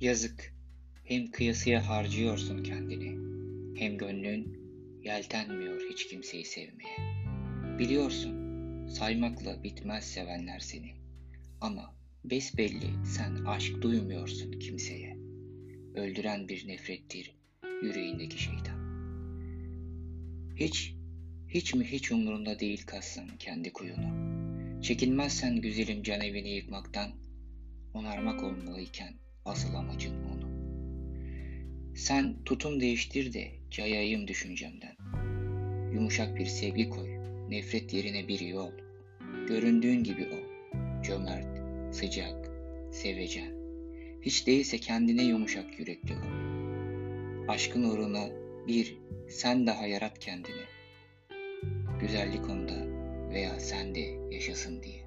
Yazık, hem kıyasıya harcıyorsun kendini, hem gönlün yeltenmiyor hiç kimseyi sevmeye. Biliyorsun, saymakla bitmez sevenler seni. Ama besbelli sen aşk duymuyorsun kimseye. Öldüren bir nefrettir yüreğindeki şeytan. Hiç, hiç mi hiç umurunda değil kazsan kendi kuyunu. Çekinmezsen güzelim can evini yıkmaktan, onarmak olmalıyken asıl amacın onu. Sen tutum değiştir de cayayım düşüncemden. Yumuşak bir sevgi koy, nefret yerine bir yol. Göründüğün gibi ol, cömert, sıcak, sevecen. Hiç değilse kendine yumuşak yürekli ol. Aşkın uğruna bir sen daha yarat kendini. Güzellik onda veya sende yaşasın diye.